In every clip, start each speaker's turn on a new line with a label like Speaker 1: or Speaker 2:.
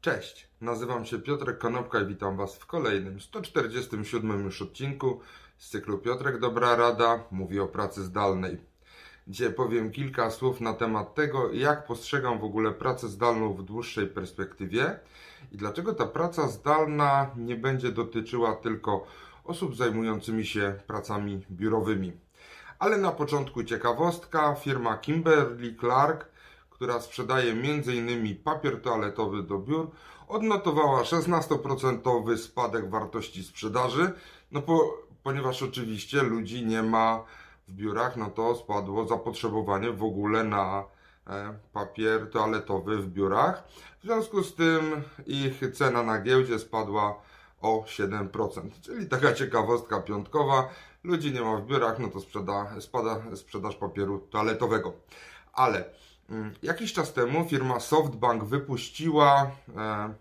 Speaker 1: Cześć, nazywam się Piotrek Konopka i witam Was w kolejnym 147 już odcinku z cyklu Piotrek Dobra Rada mówi o pracy zdalnej. Dzisiaj powiem kilka słów na temat tego, jak postrzegam w ogóle pracę zdalną w dłuższej perspektywie i dlaczego ta praca zdalna nie będzie dotyczyła tylko osób zajmującymi się pracami biurowymi. Ale na początku ciekawostka, firma Kimberly Clark która sprzedaje m.in. papier toaletowy do biur, odnotowała 16% spadek wartości sprzedaży, no po, ponieważ oczywiście ludzi nie ma w biurach, no to spadło zapotrzebowanie w ogóle na e, papier toaletowy w biurach. W związku z tym ich cena na giełdzie spadła o 7%. Czyli taka ciekawostka piątkowa. Ludzi nie ma w biurach, no to sprzeda, spada sprzedaż papieru toaletowego. Ale jakiś czas temu firma SoftBank wypuściła e,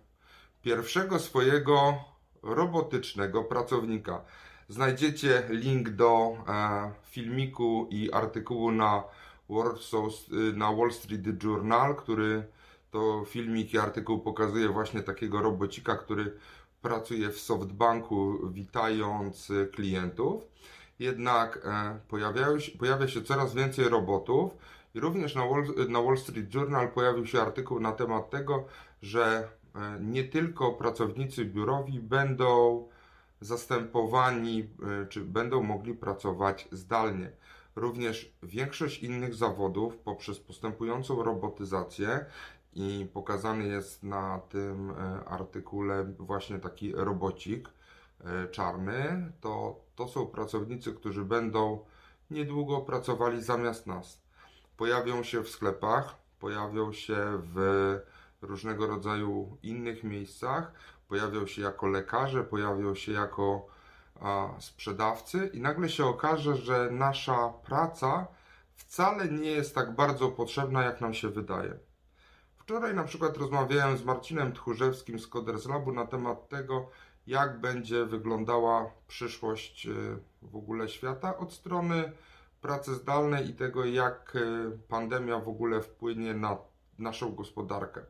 Speaker 1: pierwszego swojego robotycznego pracownika. Znajdziecie link do e, filmiku i artykułu na, na Wall Street Journal, który to filmik i artykuł pokazuje właśnie takiego robocika, który pracuje w SoftBanku, witając klientów. Jednak e, pojawia się coraz więcej robotów, i również na Wall, na Wall Street Journal pojawił się artykuł na temat tego, że e, nie tylko pracownicy biurowi będą zastępowani, e, czy będą mogli pracować zdalnie. Również większość innych zawodów poprzez postępującą robotyzację i pokazany jest na tym e, artykule właśnie taki robocik czarny, to, to są pracownicy, którzy będą niedługo pracowali zamiast nas pojawią się w sklepach, pojawią się w różnego rodzaju innych miejscach, pojawią się jako lekarze, pojawią się jako a, sprzedawcy i nagle się okaże, że nasza praca wcale nie jest tak bardzo potrzebna, jak nam się wydaje. Wczoraj na przykład rozmawiałem z Marcinem Tchórzewskim z Coders Labu na temat tego, jak będzie wyglądała przyszłość y, w ogóle świata od strony pracy zdalnej i tego, jak e, pandemia w ogóle wpłynie na naszą gospodarkę.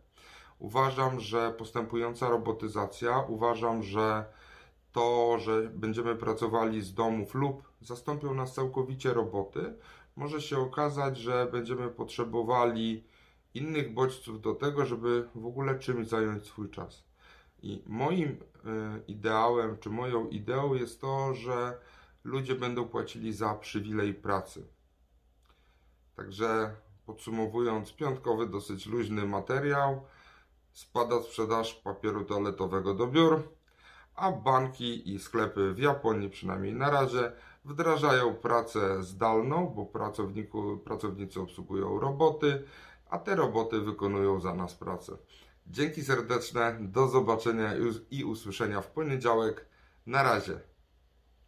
Speaker 1: Uważam, że postępująca robotyzacja, uważam, że to, że będziemy pracowali z domów lub zastąpią nas całkowicie roboty, może się okazać, że będziemy potrzebowali innych bodźców do tego, żeby w ogóle czymś zająć swój czas. I moim y, ideałem, czy moją ideą jest to, że ludzie będą płacili za przywilej pracy. Także podsumowując, piątkowy, dosyć luźny materiał. Spada sprzedaż papieru toaletowego do biur, a banki i sklepy w Japonii, przynajmniej na razie, wdrażają pracę zdalną, bo pracownicy obsługują roboty, a te roboty wykonują za nas pracę. Dzięki serdeczne, do zobaczenia i usłyszenia w poniedziałek. Na razie.